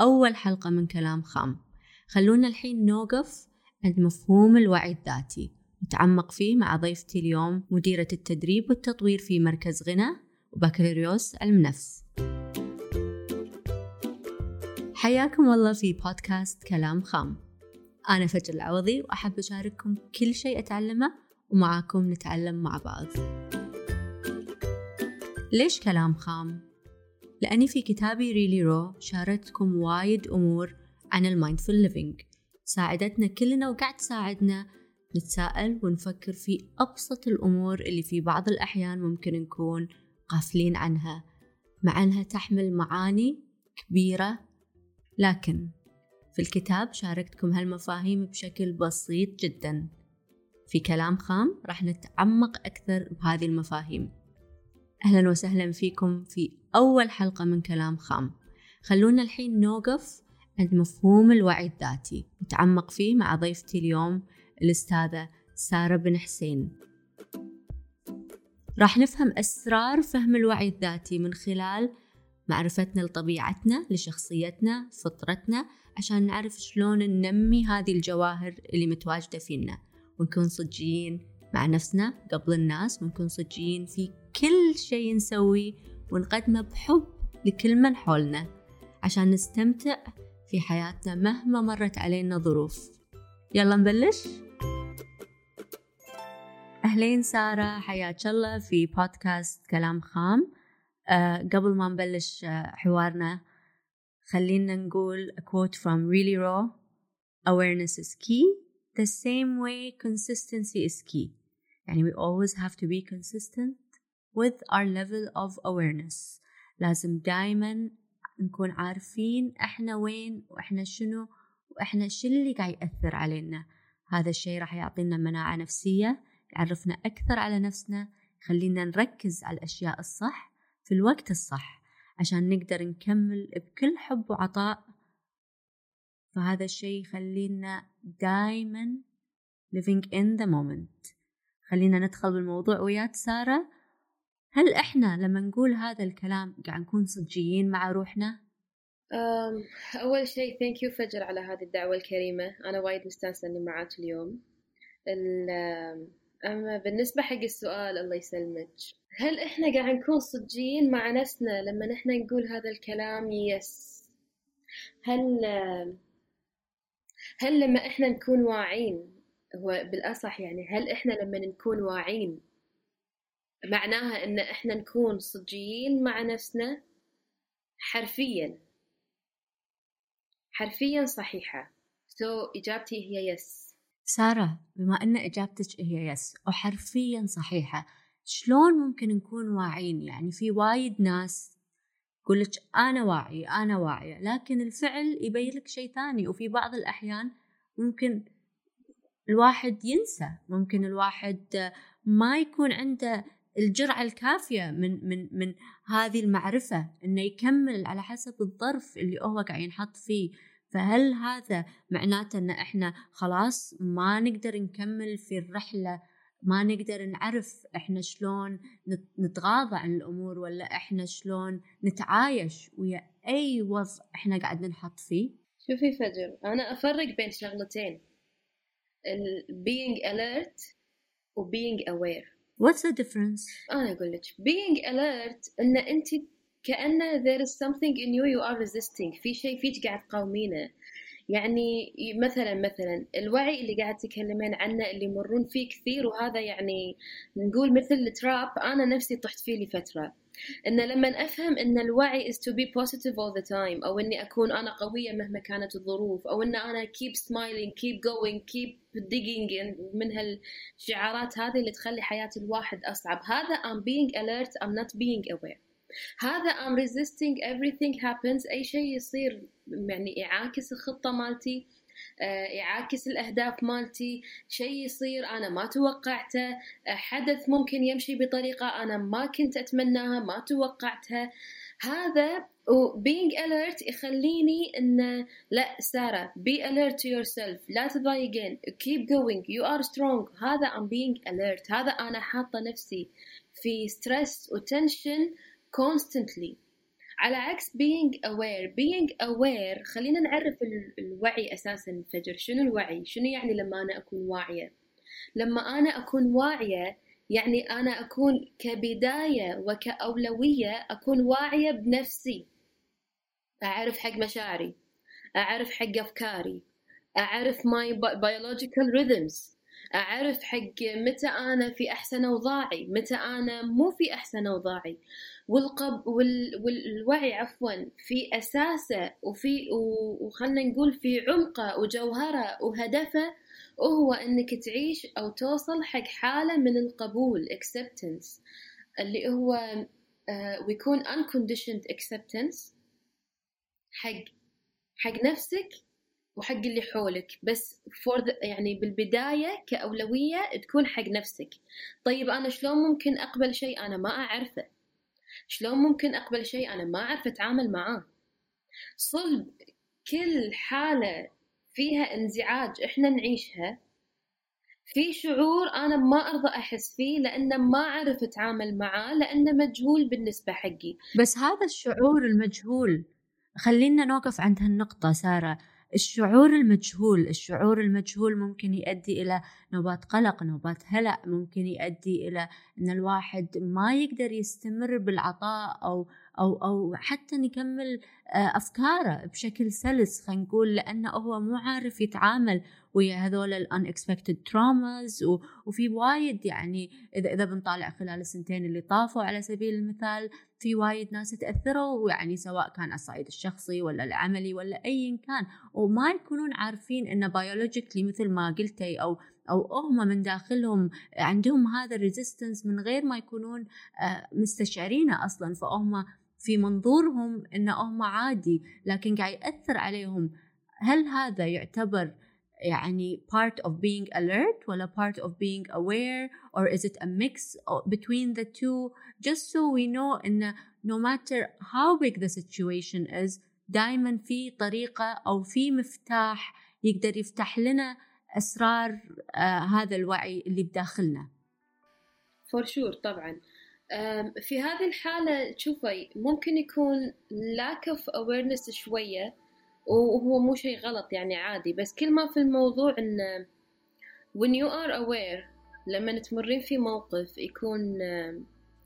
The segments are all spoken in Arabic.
أول حلقة من كلام خام. خلونا الحين نوقف عند مفهوم الوعي الذاتي نتعمق فيه مع ضيفتي اليوم مديرة التدريب والتطوير في مركز غنى وبكالوريوس علم نفس حياكم الله في بودكاست كلام خام. أنا فجر العوضي وأحب أشارككم كل شيء أتعلمه ومعاكم نتعلم مع بعض. ليش كلام خام؟ لأني في كتابي Really Raw شاركتكم وايد أمور عن ال mindful living ساعدتنا كلنا وقاعد تساعدنا نتساءل ونفكر في أبسط الأمور اللي في بعض الأحيان ممكن نكون غافلين عنها. مع أنها تحمل معاني كبيرة لكن في الكتاب شاركتكم هالمفاهيم بشكل بسيط جدا. في كلام خام راح نتعمق أكثر بهذه المفاهيم. أهلا وسهلا فيكم في أول حلقة من كلام خام. خلونا الحين نوقف عند مفهوم الوعي الذاتي. نتعمق فيه مع ضيفتي اليوم الأستاذة سارة بن حسين. راح نفهم أسرار فهم الوعي الذاتي من خلال معرفتنا لطبيعتنا لشخصيتنا فطرتنا عشان نعرف شلون ننمي هذه الجواهر اللي متواجدة فينا. ونكون صجيين مع نفسنا قبل الناس ونكون صجيين في كل شيء نسويه ونقدمه بحب لكل من حولنا عشان نستمتع في حياتنا مهما مرت علينا ظروف. يلا نبلش؟ أهلين سارة حياك الله في بودكاست كلام خام. أه قبل ما نبلش حوارنا خلينا نقول a quote from really raw. Awareness is key. The same way consistency is key. يعني we always have to be consistent with our level of awareness. لازم دايما نكون عارفين إحنا وين وإحنا شنو وإحنا شو اللي قاعد يأثر علينا. هذا الشيء راح يعطينا مناعة نفسية يعرفنا أكثر على نفسنا يخلينا نركز على الأشياء الصح في الوقت الصح عشان نقدر نكمل بكل حب وعطاء. فهذا الشيء يخلينا دايما living in the moment. خلينا ندخل بالموضوع وياك سارة. هل إحنا لما نقول هذا الكلام قاعد نكون صجيين مع روحنا؟ أول شيء ثانك يو فجر على هذه الدعوة الكريمة. أنا وايد مستانسة إني معاك اليوم. أما بالنسبة حق السؤال الله يسلمك. هل إحنا قاعد نكون صجيين مع نفسنا لما نحن نقول هذا الكلام؟ يس هل هل لما إحنا نكون واعين هو بالأصح يعني هل إحنا لما نكون واعين معناها إن إحنا نكون صجيين مع نفسنا؟ حرفيا. حرفيا صحيحة. so so, إجابتي هي yes سارة بما أن إجابتك هي يس وحرفيا صحيحة شلون ممكن نكون واعيين يعني في وايد ناس يقول لك أنا واعي أنا واعية لكن الفعل يبين لك شيء ثاني وفي بعض الأحيان ممكن الواحد ينسى. ممكن الواحد ما يكون عنده الجرعة الكافية من من من هذه المعرفة إنه يكمل على حسب الظرف اللي هو قاعد ينحط فيه. فهل هذا معناته إن إحنا خلاص ما نقدر نكمل في الرحلة ما نقدر نعرف إحنا شلون نتغاضى عن الأمور ولا إحنا شلون نتعايش ويا أي وضع إحنا قاعد ننحط فيه؟ شوفي فجر أنا أفرق بين شغلتين. Being alert و being aware. What's the difference? أنا أقول لك being alert إن أنت كأن there is something in you you are resisting. في شيء فيك قاعد تقاومينه. يعني مثلا مثلا الوعي اللي قاعد تكلمين عنه اللي يمرون فيه كثير وهذا يعني نقول مثل التراب أنا نفسي طحت فيه لفترة. إن لما أفهم إن الوعي is to be positive all the time أو إني أكون أنا قوية مهما كانت الظروف أو إن أنا keep smiling keep going keep digging من هالشعارات هذه اللي تخلي حياة الواحد أصعب. هذا I'm being alert I'm not being aware. هذا I'm resisting everything happens أي شيء يصير يعني يعاكس الخطة مالتي يعاكس الأهداف مالتي. شيء يصير أنا ما توقعته. آه، حدث ممكن يمشي بطريقة أنا ما كنت أتمناها ما توقعتها. هذا و being alert يخليني إن لا سارة be alert to yourself. لا تضايقين. Keep going. You are strong. هذا I'm being alert. هذا أنا حاطة نفسي في stress وتنشن constantly. على عكس being aware. Being aware خلينا نعرف الوعي أساسا فجر شنو الوعي؟ شنو يعني لما أنا أكون واعية؟ لما أنا أكون واعية يعني أنا أكون كبداية وكأولوية أكون واعية بنفسي. أعرف حق مشاعري. أعرف حق أفكاري. أعرف my biological rhythms. أعرف حق متى أنا في أحسن أوضاعي متى أنا مو في أحسن أوضاعي. والقب وال والوعي عفوا في أساسه وفي وخلنا نقول في عمقه وجوهره وهدفه وهو إنك تعيش أو توصل حق حالة من القبول acceptance. اللي هو uh, ويكون unconditioned acceptance. حق حق نفسك وحق اللي حولك بس the يعني بالبداية كأولوية تكون حق نفسك. طيب أنا شلون ممكن أقبل شيء أنا ما أعرفه؟ شلون ممكن أقبل شيء أنا ما أعرف أتعامل معاه؟ صلب كل حالة فيها انزعاج إحنا نعيشها. في شعور أنا ما أرضى أحس فيه لأنه ما أعرف أتعامل معاه لأنه مجهول بالنسبة حقي. بس هذا الشعور المجهول خلينا نوقف عند هالنقطة سارة. الشعور المجهول الشعور المجهول ممكن يؤدي إلى نوبات قلق نوبات هلع ممكن يؤدي إلى أن الواحد ما يقدر يستمر بالعطاء أو أو أو حتى نكمل آه، أفكاره بشكل سلس خلينا نقول لأنه هو مو عارف يتعامل ويا هذول الانكسبكتد تراماز وفي وايد يعني إذا إذا بنطالع خلال السنتين اللي طافوا على سبيل المثال في وايد ناس تأثروا يعني سواء كان على الصعيد الشخصي ولا العملي ولا ايا كان وما يكونون عارفين انه biologically مثل ما قلتي أو أو هم من داخلهم عندهم هذا ال resistance من غير ما يكونون آه، مستشعرينه أصلا. فهم في منظورهم انه هم عادي لكن قاعد يأثر عليهم. هل هذا يعتبر يعني part of being alert ولا part of being aware or is it a mix between the two just so we know إن no matter how big the situation is دائما في طريقة أو في مفتاح يقدر يفتح لنا أسرار آه هذا الوعي اللي بداخلنا for sure طبعا في هذه الحالة شوفي ممكن يكون lack of awareness شوية وهو مو شيء غلط يعني عادي بس كل ما في الموضوع إن when you are aware لما تمرين في موقف يكون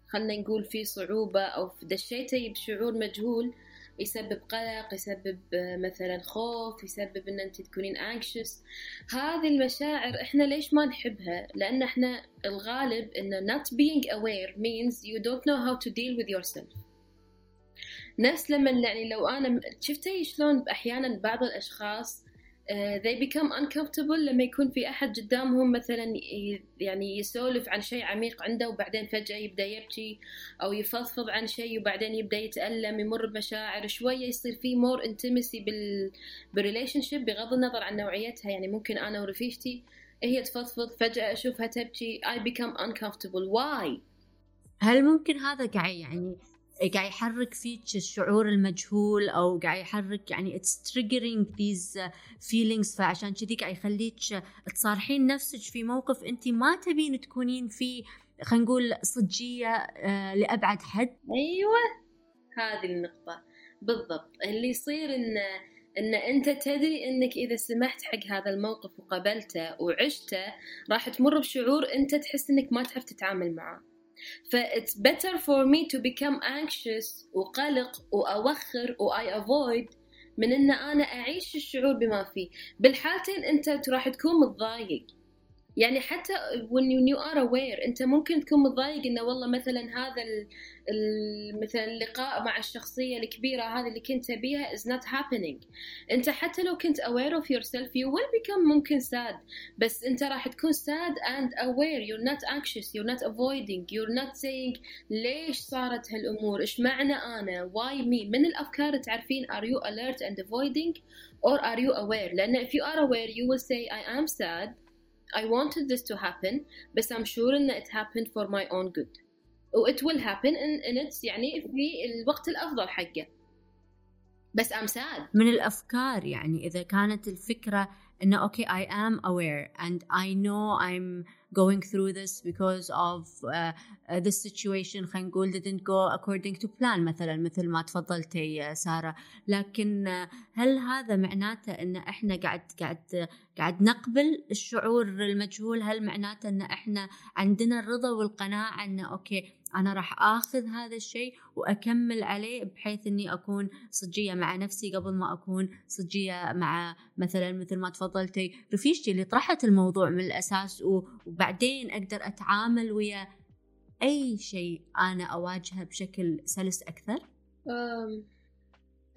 خلنا نقول في صعوبة أو دشيتي بشعور مجهول يسبب قلق يسبب مثلا خوف يسبب إن أنت تكونين anxious. هذه المشاعر إحنا ليش ما نحبها؟ لأن إحنا الغالب إن not being aware means you don't know how to deal with yourself. نفس لما يعني لو أنا شفتي شلون أحيانا بعض الأشخاص uh, they become uncomfortable لما يكون في أحد قدامهم مثلا يعني يسولف عن شيء عميق عنده وبعدين فجأة يبدأ يبكي أو يفضفض عن شيء وبعدين يبدأ يتألم يمر بمشاعر شوية يصير في more intimacy بال بال relationship بغض النظر عن نوعيتها. يعني ممكن أنا ورفيقتي هي تفضفض فجأة أشوفها تبكي I become uncomfortable. Why? هل ممكن هذا قاعد يعني قاعد يحرك فيك الشعور المجهول أو قاعد يحرك يعني اتس triggering these feelings. فعشان كذي قاعد يخليك تصارحين نفسك في موقف أنت ما تبين تكونين فيه خلينا نقول صجية آه، لأبعد حد. أيوه هذه النقطة. بالضبط. اللي يصير إن إن أنت تدري إنك إذا سمحت حق هذا الموقف وقبلته وعشته راح تمر بشعور أنت تحس إنك ما تعرف تتعامل معه. ف it's better for me to become anxious وقلق وأوخر و I avoid من إن أنا أعيش الشعور بما فيه. بالحالتين أنت راح تكون متضايق. يعني حتى when you are aware انت ممكن تكون متضايق انه والله مثلا هذا مثلا اللقاء مع الشخصية الكبيرة هذه اللي كنت تبيها is not happening انت حتى لو كنت aware of yourself you will become ممكن sad بس انت راح تكون sad and aware you're not anxious you're not avoiding you're not saying ليش صارت هالامور إيش معنى أنا why me من الافكار تعرفين are you alert and avoiding or are you aware لأن if you are aware you will say I am sad I wanted this to happen بس I'm sure إن it happened for my own good و it will happen in, in its يعني في الوقت الأفضل حقه بس sad. من الأفكار يعني إذا كانت الفكرة إنه okay I am aware and I know I'm going through this because of uh, uh, this situation. خلينا نقول didn't go according to plan مثلا مثل ما تفضلتي يا سارة. لكن uh, هل هذا معناته إن إحنا قاعد قاعد قاعد نقبل الشعور المجهول؟ هل معناته إن إحنا عندنا الرضا والقناعة ان okay أنا راح آخذ هذا الشيء وأكمل عليه بحيث إني أكون صجية مع نفسي قبل ما أكون صجية مع مثلا مثل ما تفضلتي. رفيجتي اللي طرحت الموضوع من الأساس وبعدين أقدر أتعامل ويا أي شيء أنا أواجهه بشكل سلس أكثر. أم...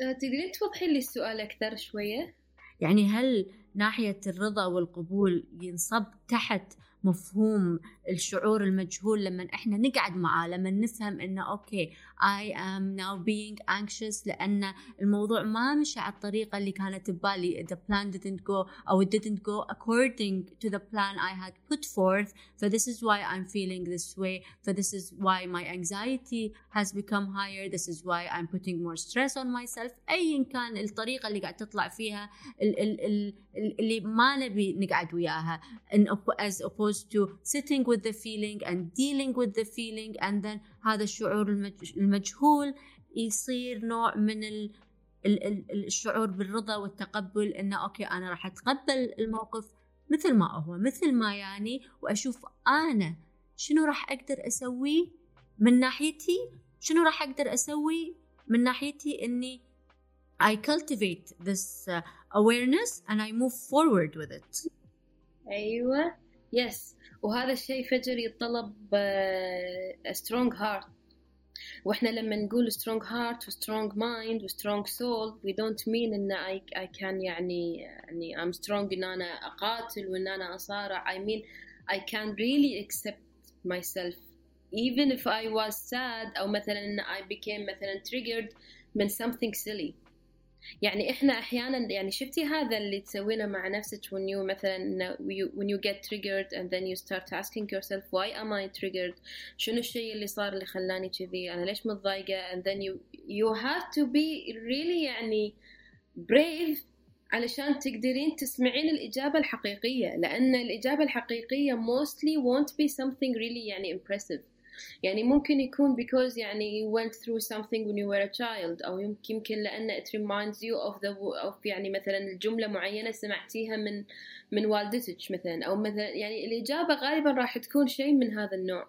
أه، تقدرين توضحي لي السؤال أكثر شوية؟ يعني هل ناحية الرضا والقبول ينصب تحت مفهوم الشعور المجهول لما إحنا نقعد معاه لما نفهم إنه أوكي I am now being anxious لان الموضوع ما مشى على الطريقه اللي كانت ببالي the plan didn't go او it didn't go according to the plan I had put forth so this is why I'm feeling this way so this is why my anxiety has become higher this is why I'm putting more stress on myself ايا كان الطريقه اللي قاعد تطلع فيها اللي ما نبي نقعد وياها as opposed to sitting with the feeling and dealing with the feeling and then هذا الشعور المجهول يصير نوع من ال الشعور بالرضا والتقبل إنه أوكي أنا راح أتقبل الموقف مثل ما هو مثل ما يعني وأشوف أنا شنو راح أقدر اسويه من ناحيتي شنو راح أقدر أسوي من ناحيتي إني I cultivate this uh, awareness and I move forward with it. أيوه يس وهذا الشيء فجر يتطلب uh, a strong heart وإحنا لما نقول strong heart و strong mind و strong soul we don't mean ان I, I can يعني يعني I'm strong ان أنا اقاتل وان أنا اصارع I mean I can really accept myself even if I was sad أو مثلا ان I became مثلا triggered من something silly يعني إحنا أحيانا يعني شفتي هذا اللي تسوينه مع نفسك when you مثلا when you get triggered and then you start asking yourself why am I triggered? شنو الشيء اللي صار اللي خلاني كذي؟ أنا ليش متضايقة? And then you you have to be really يعني brave علشان تقدرين تسمعين الإجابة الحقيقية لأن الإجابة الحقيقية mostly won't be something really يعني impressive. يعني ممكن يكون because يعني you went through something when you were a child أو يمكن لأن it reminds you of the of يعني مثلا الجملة معينة سمعتيها من من والدتك مثلا أو مثلا يعني الإجابة غالبا راح تكون شيء من هذا النوع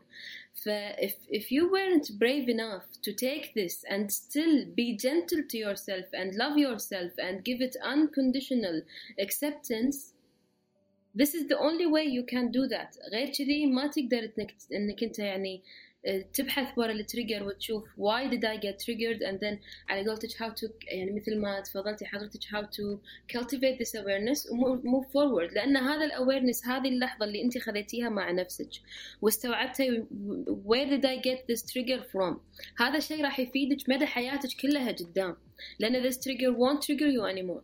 ف if, if you weren't brave enough to take this and still be gentle to yourself and love yourself and give it unconditional acceptance this is the only way you can do that غير كذي ما تقدر انك انك انت يعني تبحث ورا التريجر وتشوف why did I get triggered and then على قولتك how to يعني مثل ما تفضلتي حضرتك how to cultivate this awareness و move forward لأن هذا الاويرنس هذه اللحظة اللي أنت خذيتيها مع نفسك واستوعبتي where did I get this trigger from هذا الشيء راح يفيدك مدى حياتك كلها قدام لأن this trigger won't trigger you anymore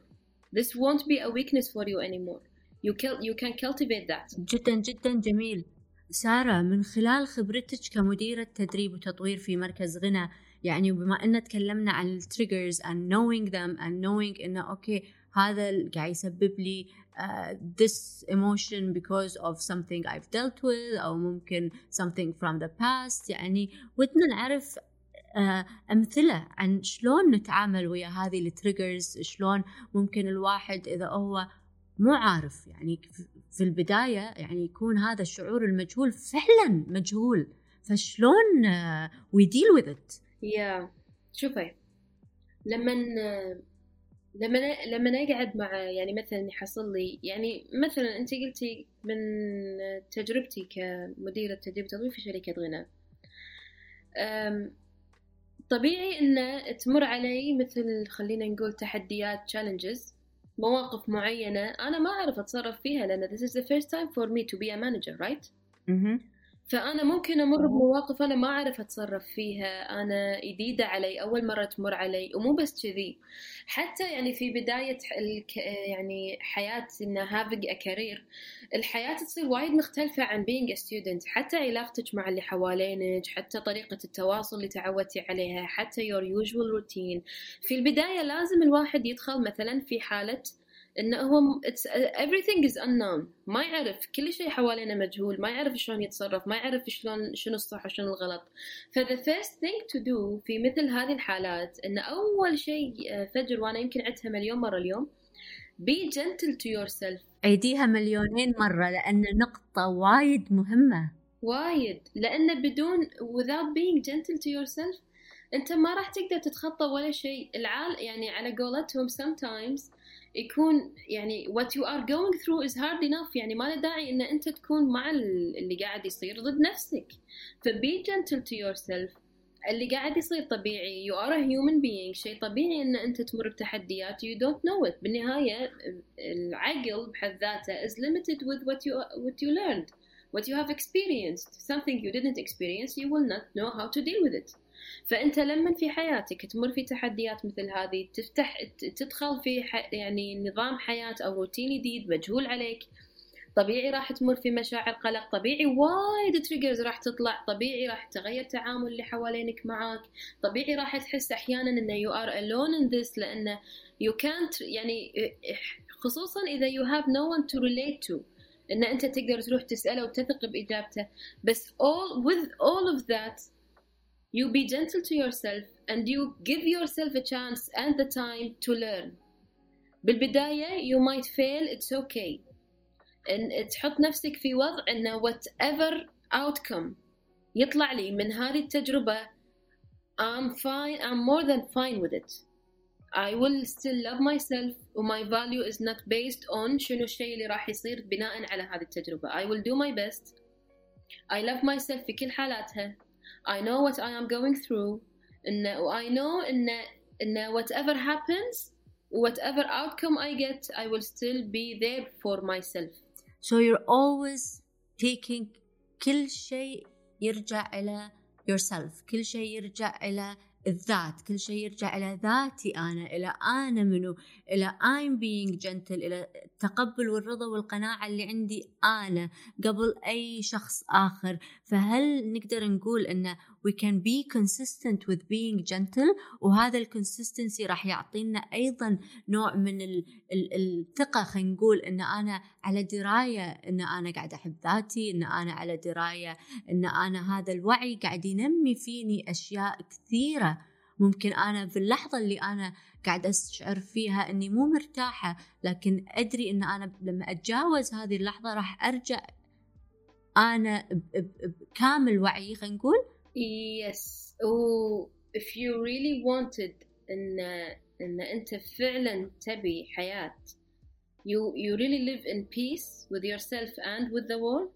this won't be a weakness for you anymore You, you can cultivate that. جدا جدا جميل. سارة من خلال خبرتك كمديرة تدريب وتطوير في مركز غنى يعني بما أن تكلمنا عن التريجرز and knowing them and knowing إنه أوكي هذا قاعد يسبب لي uh, this emotion because of something I've dealt with أو ممكن something from the past. يعني ودنا نعرف uh, أمثلة عن شلون نتعامل ويا هذه ال triggers شلون ممكن الواحد إذا هو مو عارف يعني في البداية يعني يكون هذا الشعور المجهول فعلا مجهول. فشلون we deal with it يا شوفي لما لما لما اقعد مع يعني مثلا يحصل لي يعني مثلا أنت قلتي من تجربتي كمديرة تدريب تطوير في شركة غنى طبيعي ان تمر علي مثل خلينا نقول تحديات challenges. مواقف معينة أنا ما أعرف أتصرف فيها لأن this is the first time for me to be a manager right؟ فأنا ممكن أمر بمواقف أنا ما أعرف أتصرف فيها. أنا جديدة علي أول مرة تمر علي ومو بس كذي. حتى يعني في بداية الك... يعني حياة إن having a career الحياة تصير وايد مختلفة عن being a student. حتى علاقتك مع اللي حوالينك حتى طريقة التواصل اللي تعودتي عليها حتى your usual routine. في البداية لازم الواحد يدخل مثلا في حالة إنه هو everything is unknown. ما يعرف كل شيء حوالينا مجهول ما يعرف شلون يتصرف ما يعرف شلون شنو الصح وشنو الغلط. ف the first thing to do في مثل هذه الحالات إن أول شيء فجر وأنا يمكن عدتها مليون مرة اليوم be gentle to yourself. عيديها مليونين مرة لأن نقطة وايد مهمة. وايد. لأن بدون without being gentle to yourself أنت ما راح تقدر تتخطى ولا شيء. العال يعني على قولتهم sometimes يكون يعني what you are going through is hard enough يعني ما له داعي ان انت تكون مع اللي قاعد يصير ضد نفسك ف be gentle to yourself اللي قاعد يصير طبيعي you are a human being شيء طبيعي ان انت تمر بتحديات you don't know it بالنهاية العقل بحد ذاته is limited with what you what you learned what you have experienced something you didn't experience you will not know how to deal with it فأنت لما في حياتك تمر في تحديات مثل هذه تفتح تدخل في يعني نظام حياة أو روتين جديد مجهول عليك طبيعي راح تمر في مشاعر قلق طبيعي وايد triggers راح تطلع طبيعي راح تغير تعامل اللي حوالينك معاك طبيعي راح تحس أحيانا إنه you are alone in this لأنه you can't يعني خصوصا إذا you have no one to relate to إن أنت تقدر تروح تسأله وتثق بإجابته. بس all with all of that you be gentle to yourself and you give yourself a chance and the time to learn بالبداية you might fail it's okay إن تحط نفسك في وضع إنه whatever outcome يطلع لي من هذه التجربة I'm fine I'm more than fine with it I will still love myself my value is not based on شنو الشيء اللي راح يصير بناء على هذه التجربة I will do my best I love myself في كل حالاتها I know what I am going through إن I know إن إن whatever happens whatever outcome I get I will still be there for myself so you're always taking كل شيء يرجع إلى yourself كل شيء يرجع إلى الذات كل شيء يرجع إلى ذاتي أنا إلى أنا منو إلى I'm being gentle إلى التقبل والرضا والقناعة اللي عندي أنا قبل أي شخص آخر. فهل نقدر نقول أن we can be consistent with being gentle وهذا الكونسستنسي راح يعطينا أيضا نوع من الثقة خلينا نقول إن أنا على دراية إن أنا قاعدة أحب ذاتي إن أنا على دراية إن أنا هذا الوعي قاعد ينمي فيني أشياء كثيرة. ممكن أنا في اللحظه اللي أنا قاعد أشعر فيها إني مو مرتاحة لكن أدري إن أنا لما أتجاوز هذه اللحظة راح أرجع أنا بكامل وعي خلينا نقول. Yes. و if you really wanted إن إن أنت فعلا تبي حياة you you really live in peace with yourself and with the world.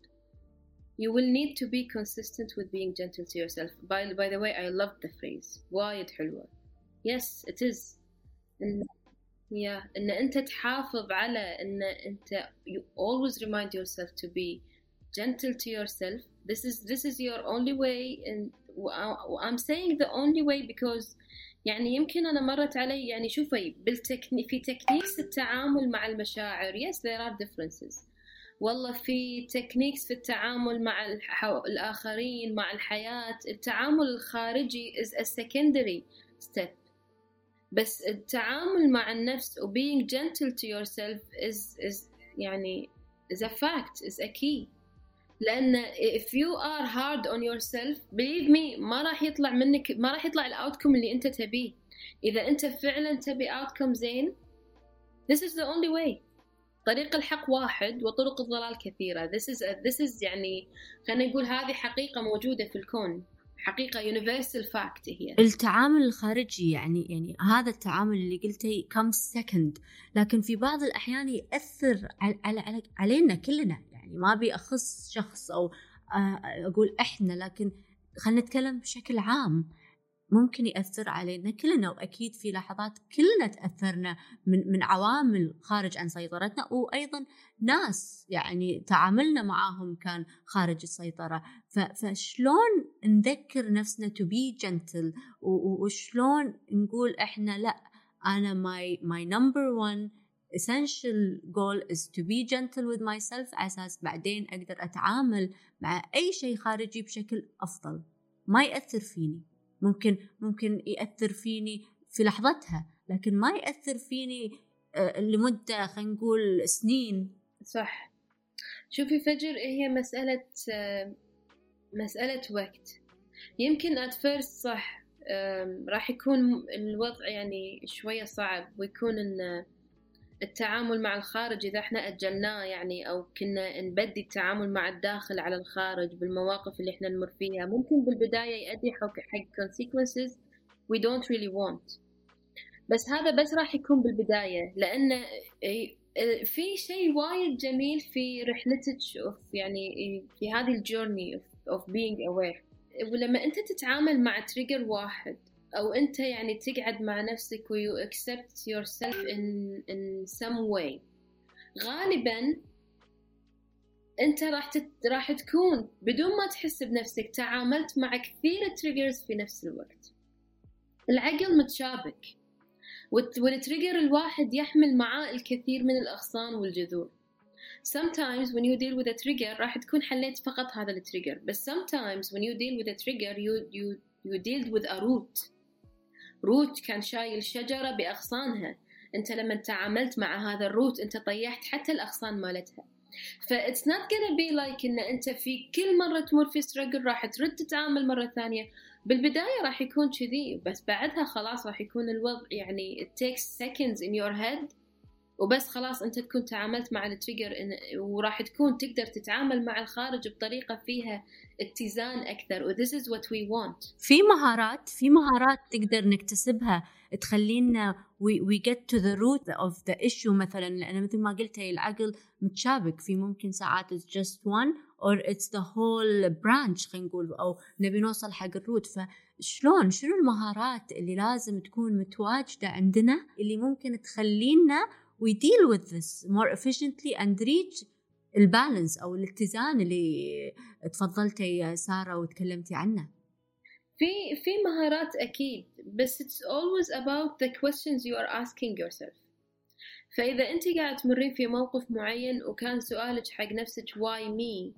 you will need to be consistent with being gentle to yourself by, by the way I love the phrase وايد حلوة yes it is إن yeah إن أنت تحافظ على إن أنت you always remind yourself to be gentle to yourself this is this is your only way and I'm saying the only way because يعني يمكن أنا مرت علي يعني شوفي بالتكني في تكنيكس التعامل مع المشاعر yes there are differences والله في تكنيكس في التعامل مع الآخرين مع الحياة. التعامل الخارجي is a secondary step. بس التعامل مع النفس و being gentle to yourself is is يعني is a fact is a key. لأن if you are hard on yourself believe me ما راح يطلع منك ما راح يطلع الاوتكم اللي أنت تبيه. إذا أنت فعلا تبي اوتكم زين this is the only way. طريق الحق واحد وطرق الضلال كثيرة. This is a, this is يعني خلينا نقول هذه حقيقة موجودة في الكون. حقيقة universal fact هي. التعامل الخارجي يعني يعني هذا التعامل اللي قلته comes second. لكن في بعض الأحيان يأثر على, على علينا كلنا. يعني ما أبي أخص شخص أو أقول إحنا لكن خلينا نتكلم بشكل عام. ممكن يأثر علينا كلنا وأكيد في لحظات كلنا تأثرنا من, من عوامل خارج عن سيطرتنا وأيضا ناس يعني تعاملنا معاهم كان خارج السيطرة. فشلون نذكر نفسنا to be gentle وشلون نقول إحنا لأ أنا my, my number one essential goal is to be gentle with myself أساس بعدين أقدر أتعامل مع أي شيء خارجي بشكل أفضل. ما يأثر فيني. ممكن ممكن يأثر فيني في لحظتها لكن ما يأثر فيني آه، لمدة خلينا نقول سنين. صح. شوفي فجر هي مسألة آه، مسألة وقت. يمكن at first صح راح يكون الوضع يعني شوية صعب ويكون إن التعامل مع الخارج إذا إحنا أجلناه يعني أو كنا نبدي التعامل مع الداخل على الخارج بالمواقف اللي إحنا نمر فيها. ممكن بالبداية يؤدي حق consequences we don't really want. بس هذا بس راح يكون بالبداية لأن في شيء وايد جميل في رحلتك يعني في هذه ال journey of being aware. ولما أنت تتعامل مع trigger واحد أو أنت يعني تقعد مع نفسك و you accept yourself in, in some way. غالبا أنت راح تت... راح تكون بدون ما تحس بنفسك تعاملت مع كثير triggers في نفس الوقت. العقل متشابك. وال trigger الواحد يحمل معاه الكثير من الأغصان والجذور. Sometimes when you deal with a trigger راح تكون حليت فقط هذا ال trigger بس sometimes when you deal with a trigger you you you deal with a root. root كان شايل شجرة بأغصانها. أنت لما تعاملت مع هذا ال root أنت طيحت حتى الأغصان مالتها. ف it's not gonna be like إن أنت في كل مرة تمر في struggle راح ترد تتعامل مرة ثانية. بالبداية راح يكون كذي بس بعدها خلاص راح يكون الوضع يعني it takes seconds in your head. وبس خلاص أنت تكون تعاملت مع التريجر وراح تكون تقدر تتعامل مع الخارج بطريقة فيها اتزان أكثر و this is what we want. في مهارات في مهارات تقدر نكتسبها تخلينا we get to the root of the issue مثلا لأن مثل ما قلت العقل متشابك. في ممكن ساعات it's just one or it's the whole branch خلينا نقول أو نبي نوصل حق الروت فشلون؟ شنو المهارات اللي لازم تكون متواجدة عندنا اللي ممكن تخلينا we deal with this more efficiently and reach البالانس أو الاتزان اللي تفضلتي يا سارة وتكلمتي عنه. في في مهارات أكيد بس it's always about the questions you are asking yourself. فإذا أنت قاعد تمرين في موقف معين وكان سؤالك حق نفسك why me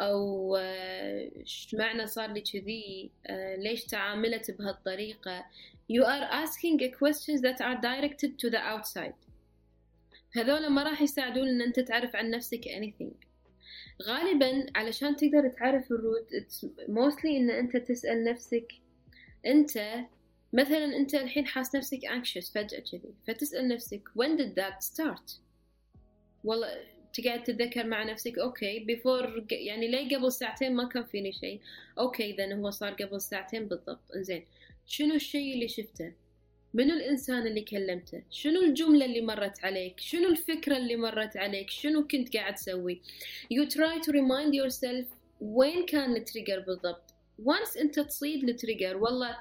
أو إيش معنى صار لي كذي؟ ليش تعاملت بهالطريقة؟ You are asking questions that are directed to the outside. هذول ما راح يساعدون إن أنت تعرف عن نفسك anything. غالبا علشان تقدر تعرف الروت mostly إن أنت تسأل نفسك أنت مثلا أنت الحين حاس نفسك anxious فجأة كذي فتسأل نفسك when did that start والله تقعد تتذكر مع نفسك okay before يعني ليه قبل ساعتين ما كان فيني شيء؟ okay اذا هو صار قبل ساعتين بالضبط إنزين. شنو الشيء اللي شفته؟ منو الإنسان اللي كلمته؟ شنو الجملة اللي مرت عليك؟ شنو الفكرة اللي مرت عليك؟ شنو كنت قاعد تسوي؟ You try to remind yourself وين كان ال trigger بالضبط. Once أنت تصيد التريجر والله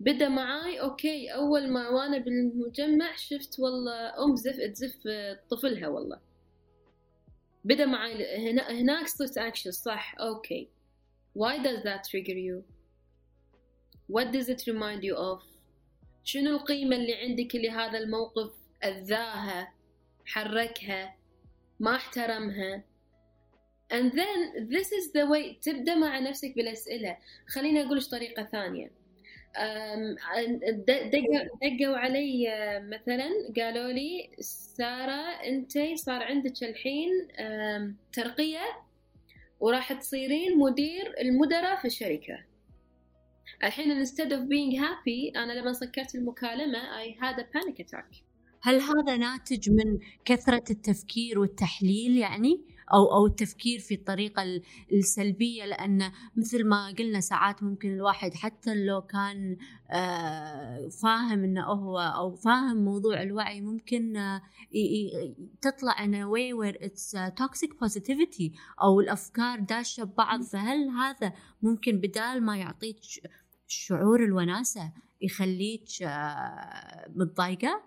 بدأ معاي أوكي أول ما وأنا بالمجمع شفت والله أم زف تزف طفلها والله. بدأ معاي هنا هناك صرت اكشن صح أوكي. Why does that trigger you? What does it remind you of? شنو القيمة اللي عندك لهذا الموقف؟ أذاها حركها ما احترمها. And then this is the way تبدأ مع نفسك بالأسئلة. خليني أقولش طريقة ثانية. دقوا علي مثلا قالوا لي سارة أنت صار عندك الحين ترقية وراح تصيرين مدير المدراء في الشركة. الحين instead of being happy أنا لما سكرت المكالمة I had a panic attack. هل هذا ناتج من كثرة التفكير والتحليل يعني؟ أو أو التفكير في الطريقة السلبية لأن مثل ما قلنا ساعات ممكن الواحد حتى لو كان آه، فاهم إنه هو أو فاهم موضوع الوعي ممكن آه، تطلع a way where it's toxic positivity أو الأفكار داشة ببعض. فهل هذا ممكن بدال ما يعطيك شعور الوناسة يخليك آه، متضايقة؟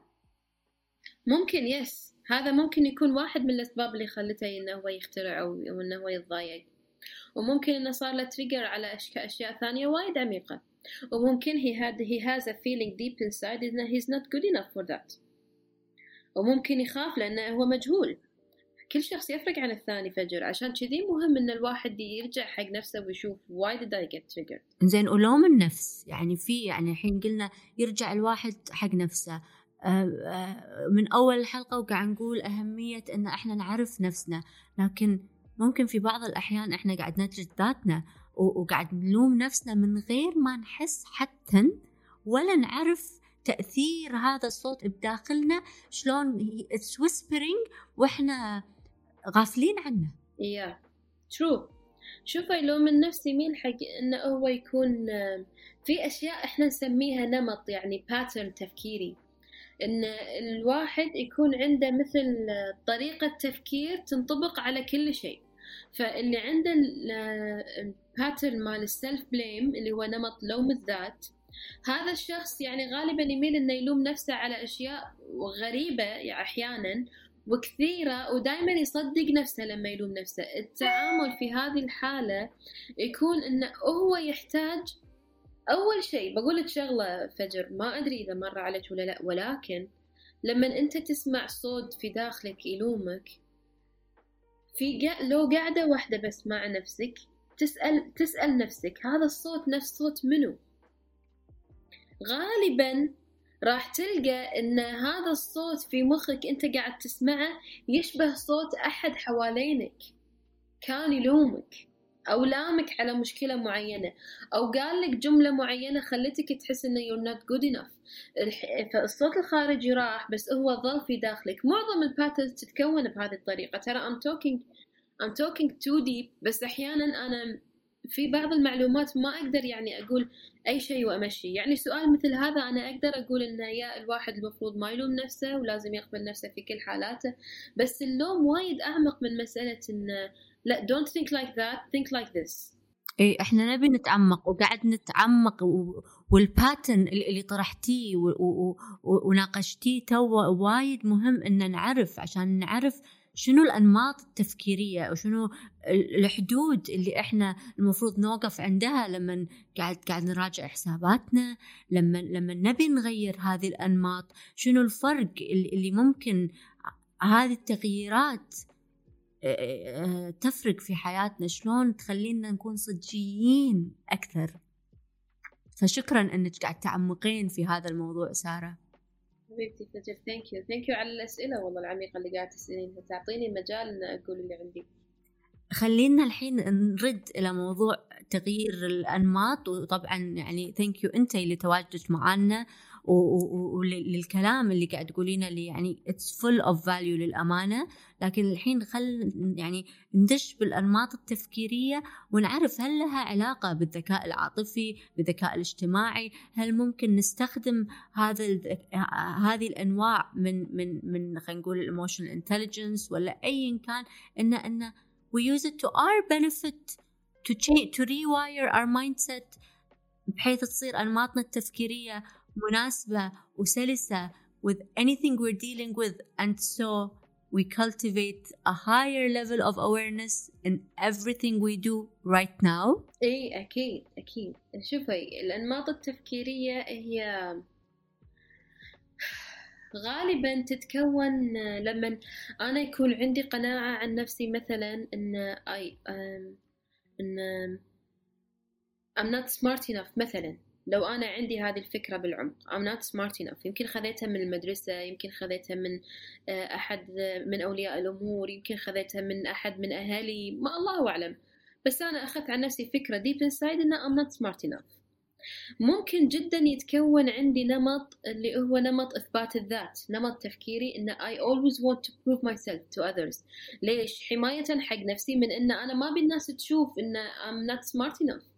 ممكن yes هذا ممكن يكون واحد من الأسباب اللي خلته إنه هو يخترع أو إنه هو يتضايق. وممكن إنه صار له trigger على أشياء ثانية وايد عميقة. وممكن he had he has a feeling deep inside إنه he's not good enough for that. وممكن يخاف لأنه هو مجهول. كل شخص يفرق عن الثاني فجر. عشان كذي مهم إن الواحد يرجع حق نفسه ويشوف why did I get triggered. زين ولوم النفس يعني في يعني الحين قلنا يرجع الواحد حق نفسه. من أول الحلقة وقاعد نقول أهمية إن إحنا نعرف نفسنا. لكن ممكن في بعض الأحيان إحنا قاعد نجلد ذاتنا وقاعد نلوم نفسنا من غير ما نحس حتى ولا نعرف تأثير هذا الصوت بداخلنا. شلون اتس whispering وإحنا غافلين عنه. يا. ترو شوفي لو من نفسي مين حق انه هو يكون في أشياء إحنا نسميها نمط يعني pattern تفكيري. إن الواحد يكون عنده مثل طريقة تفكير تنطبق على كل شيء. فاللي عنده ال pattern مال ال self blame اللي هو نمط لوم الذات هذا الشخص يعني غالبا يميل إنه يلوم نفسه على أشياء غريبة يعني أحيانا وكثيرة ودائما يصدق نفسه لما يلوم نفسه. التعامل في هذه الحالة يكون انه هو يحتاج أول شيء لك شغلة فجر ما أدري إذا مر عليك ولا لأ ولكن لما أنت تسمع صوت في داخلك يلومك في لو قاعدة واحدة بس مع نفسك تسأل تسأل نفسك هذا الصوت نفس صوت منو؟ غالبا راح تلقى إن هذا الصوت في مخك أنت قاعد تسمعه يشبه صوت أحد حوالينك. كان يلومك أو لامك على مشكلة معينة أو قال لك جملة معينة خلتك تحس إنه you're not good enough. فالصوت الخارجي راح بس هو ظل في داخلك. معظم الباترنز تتكون بهذه الطريقة. ترى I'm talking I'm talking too deep بس أحيانا أنا في بعض المعلومات ما أقدر يعني أقول أي شيء وأمشي يعني سؤال مثل هذا أنا أقدر أقول ان يا الواحد المفروض ما يلوم نفسه ولازم يقبل نفسه في كل حالاته بس اللوم وايد أعمق من مسألة إن لا don't think like that think like this اي إحنا نبي نتعمق وقاعد نتعمق. والباتن اللي طرحتيه. وناقشتيه تو وايد مهم إن نعرف عشان نعرف شنو الأنماط التفكيرية وشنو الحدود اللي إحنا المفروض نوقف عندها لما قاعد قاعد نراجع حساباتنا لما لما نبي نغير هذه الأنماط شنو الفرق اللي ممكن هذه التغييرات تفرق في حياتنا؟ شلون تخلينا نكون صجيين أكثر؟ فشكرا أنك قاعد تعمقين في هذا الموضوع سارة. حبيبتي فجر thank you thank you على الأسئلة والله العميقة اللي قاعد تسألينها. تعطيني مجال إن أقول اللي عندي. خلينا الحين نرد إلى موضوع تغيير الأنماط وطبعا يعني thank you أنت اللي تواجدت معنا وللكلام اللي قاعد تقولينه اللي يعني it's full of value للأمانة لكن الحين خل يعني ندش بالأنماط التفكيرية ونعرف هل لها علاقة بالذكاء العاطفي بالذكاء الاجتماعي هل ممكن نستخدم هذا هذه الأنواع من من من خلينا نقول ال emotional intelligence ولا ايا كان إن إن we use it to our benefit to change to rewire our mindset بحيث تصير أنماطنا التفكيرية مناسبة وسلسة with anything we're dealing with and so we cultivate a higher level of awareness in everything we do right now اي اكيد اكيد شوفي الانماط التفكيرية هي غالبا تتكون لما انا يكون عندي قناعة عن نفسي مثلا ان اي ان I'm not smart enough مثلا لو أنا عندي هذه الفكرة بالعمق I'm not smart enough. يمكن خذيتها من المدرسة يمكن خذيتها من آه، أحد من أولياء الأمور يمكن خذيتها من أحد من أهلي ما الله أعلم. بس أنا أخذت عن نفسي فكرة deep inside إن I'm not smart enough. ممكن جدا يتكون عندي نمط اللي هو نمط إثبات الذات نمط تفكيري إن I always want to prove myself to others. ليش؟ حماية حق نفسي من إن أنا ما بالناس تشوف إن I'm not smart enough.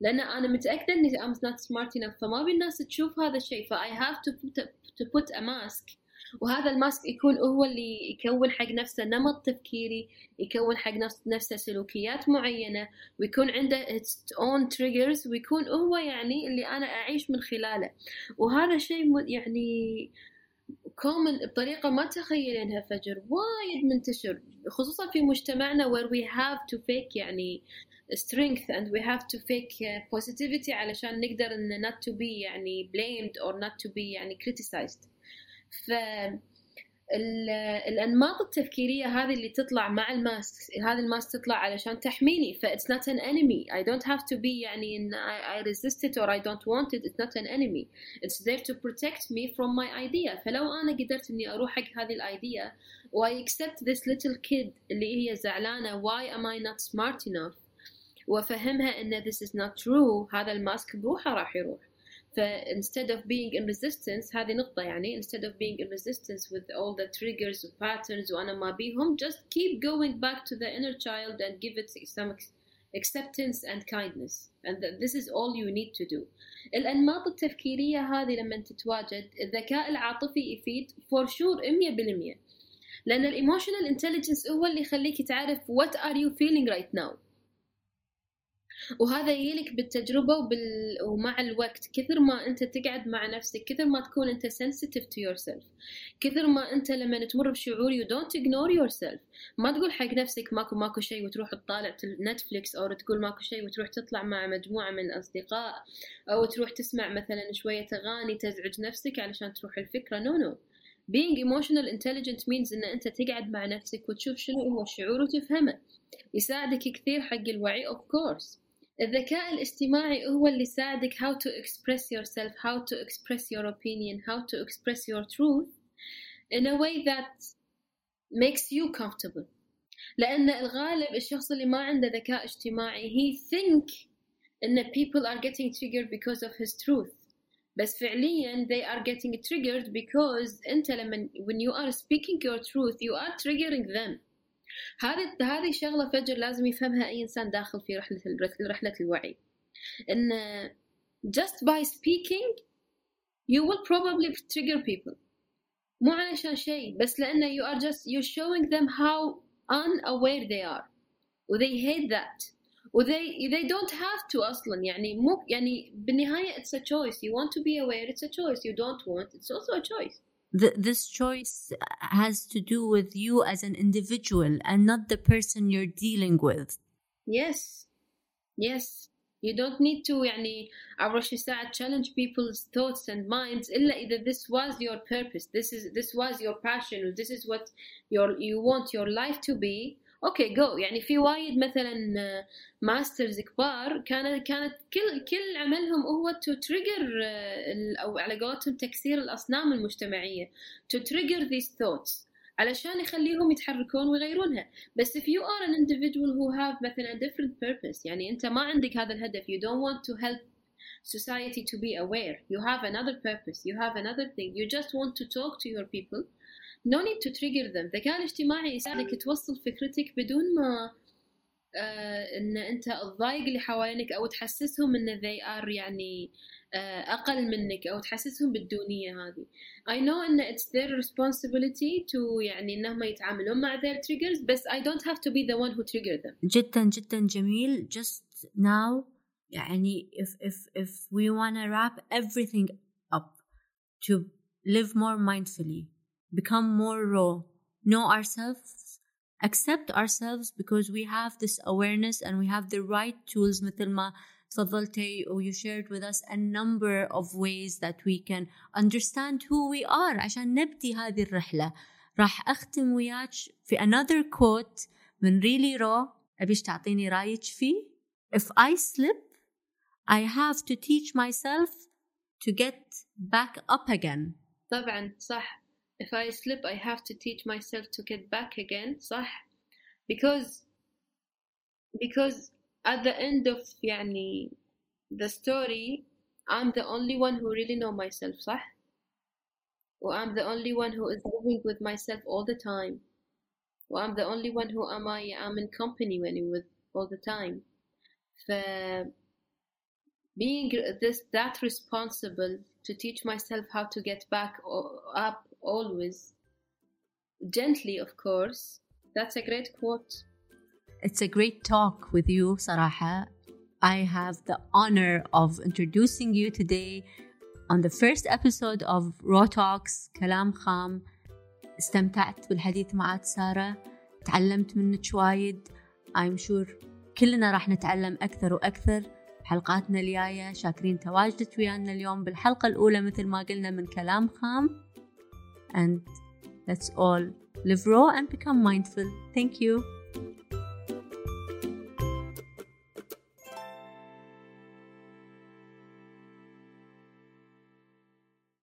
لأن أنا متأكدة إني I'm not smart enough فما بالناس تشوف هذا الشيء ف I have to put a, to put a mask. وهذا الماسك يكون هو اللي يكون حق نفسه نمط تفكيري يكون حق نفسه سلوكيات معينة ويكون عنده its own triggers ويكون هو يعني اللي أنا أعيش من خلاله. وهذا شيء يعني common بطريقة ما تخيلينها فجر وايد منتشر خصوصا في مجتمعنا where we have to fake يعني strength and we have to fake positivity علشان نقدر ان not to be يعني blamed or not to be يعني criticized ف الأنماط التفكيرية هذه اللي تطلع مع ال mask هذه ال mask تطلع علشان تحميني ف it's not an enemy I don't have to be يعني إن I resist it or I don't want it it's not an enemy it's there to protect me from my idea ف لو أنا قدرت إني أروح حق هذه ال idea و I accept this little kid اللي هي زعلانة؟ Why am I not smart enough وأفهمها إن this is not true هذا ال mask بروحه راح يروح. ف instead of being in resistance هذه نقطة يعني instead of being in resistance with all the triggers and patterns وأنا ما بيهم just keep going back to the inner child and give it some acceptance and kindness and this is all you need to do الأنماط التفكيرية هذه لما تتواجد الذكاء العاطفي يفيد for sure 100% لأن الايموشنال intelligence هو اللي يخليك تعرف what are you feeling right now وهذا يجيلك بالتجربة وبال... ومع الوقت. كثر ما أنت تقعد مع نفسك كثر ما تكون أنت sensitive to yourself كثر ما أنت لما تمر بشعور you don't ignore yourself. ما تقول حق نفسك ماكو ماكو شيء وتروح تطالع نتفليكس أو تقول ماكو شيء وتروح تطلع مع مجموعة من الأصدقاء أو تروح تسمع مثلا شوية أغاني تزعج نفسك علشان تروح الفكرة. نو no, نو no. being emotional intelligent means إن أنت تقعد مع نفسك وتشوف شنو هو الشعور وتفهمه. يساعدك كثير حق الوعي of course. الذكاء الاجتماعي هو اللي يساعدك how to express yourself how to express your opinion how to express your truth in a way that makes you comfortable لأن الغالب الشخص اللي ما عنده ذكاء اجتماعي he think إن people are getting triggered because of his truth بس فعليا they are getting triggered because أنت لما when you are speaking your truth you are triggering them هذه هذه شغلة فجر لازم يفهمها أي إنسان داخل في رحلة رحلة الوعي إن just by speaking you will probably trigger people مو علشان شيء بس لأنه you are just you're showing them how unaware they are و they hate that و they they don't have to أصلا يعني مو يعني بالنهاية it's a choice you want to be aware it's a choice you don't want it's also a choice th- this choice has to do with you as an individual and not the person you're dealing with yes yes you don't need to يعني أول شيء ساعة challenge people's thoughts and minds إلا إذا this was your purpose this is this was your passion this is what your you want your life to be أوكي جو يعني في وايد مثلا masters كبار كانت كانت كل كل عملهم هو to trigger أو على قولتهم تكسير الأصنام المجتمعية. to trigger these thoughts علشان يخليهم يتحركون ويغيرونها. بس if you are an individual who have مثلا different purpose يعني أنت ما عندك هذا الهدف. you don't want to help society to be aware. you have another purpose. you have another thing. you just want to talk to your people. No need to trigger them الذكاء الاجتماعي يساعدك توصل فكرتك بدون ما آه ان انت تضايق اللي حوالينك أو تحسسهم ان they are يعني آه أقل منك أو تحسسهم بالدونيه هذه I know ان it's their responsibility to يعني انهم يتعاملون مع their triggers بس I don't have to be the one who trigger them جدا جدا جميل just now يعني if if if we wanna wrap everything up to live more mindfully become more raw, know ourselves, accept ourselves because we have this awareness and we have the right tools مثل ما تفضلتي or you shared with us a number of ways that we can understand who we are عشان نبدي هذه الرحلة راح أختم وياك في another quote من really raw أبيش تعطيني رايك فيه If I slip I have to teach myself to get back up again طبعا صح if I slip I have to teach myself to get back again صح because because at the end of يعني the story I'm the only one who really know myself صح or I'm the only one who is living with myself all the time or I'm the only one who am I am in company when you with all the time ف being this that responsible to teach myself how to get back or up always. Gently of course. That's a great quote. It's a great talk with you صراحة I have the honor of introducing you today on the first episode of Raw Talks كلام خام استمتعت بالحديث معك سارة. تعلمت منك وايد I'm sure كلنا راح نتعلم أكثر وأكثر. بحلقاتنا الجاية شاكرين تواجدك ويانا اليوم بالحلقة الأولى مثل ما قلنا من كلام خام. And that's all. Live raw and become mindful. Thank you.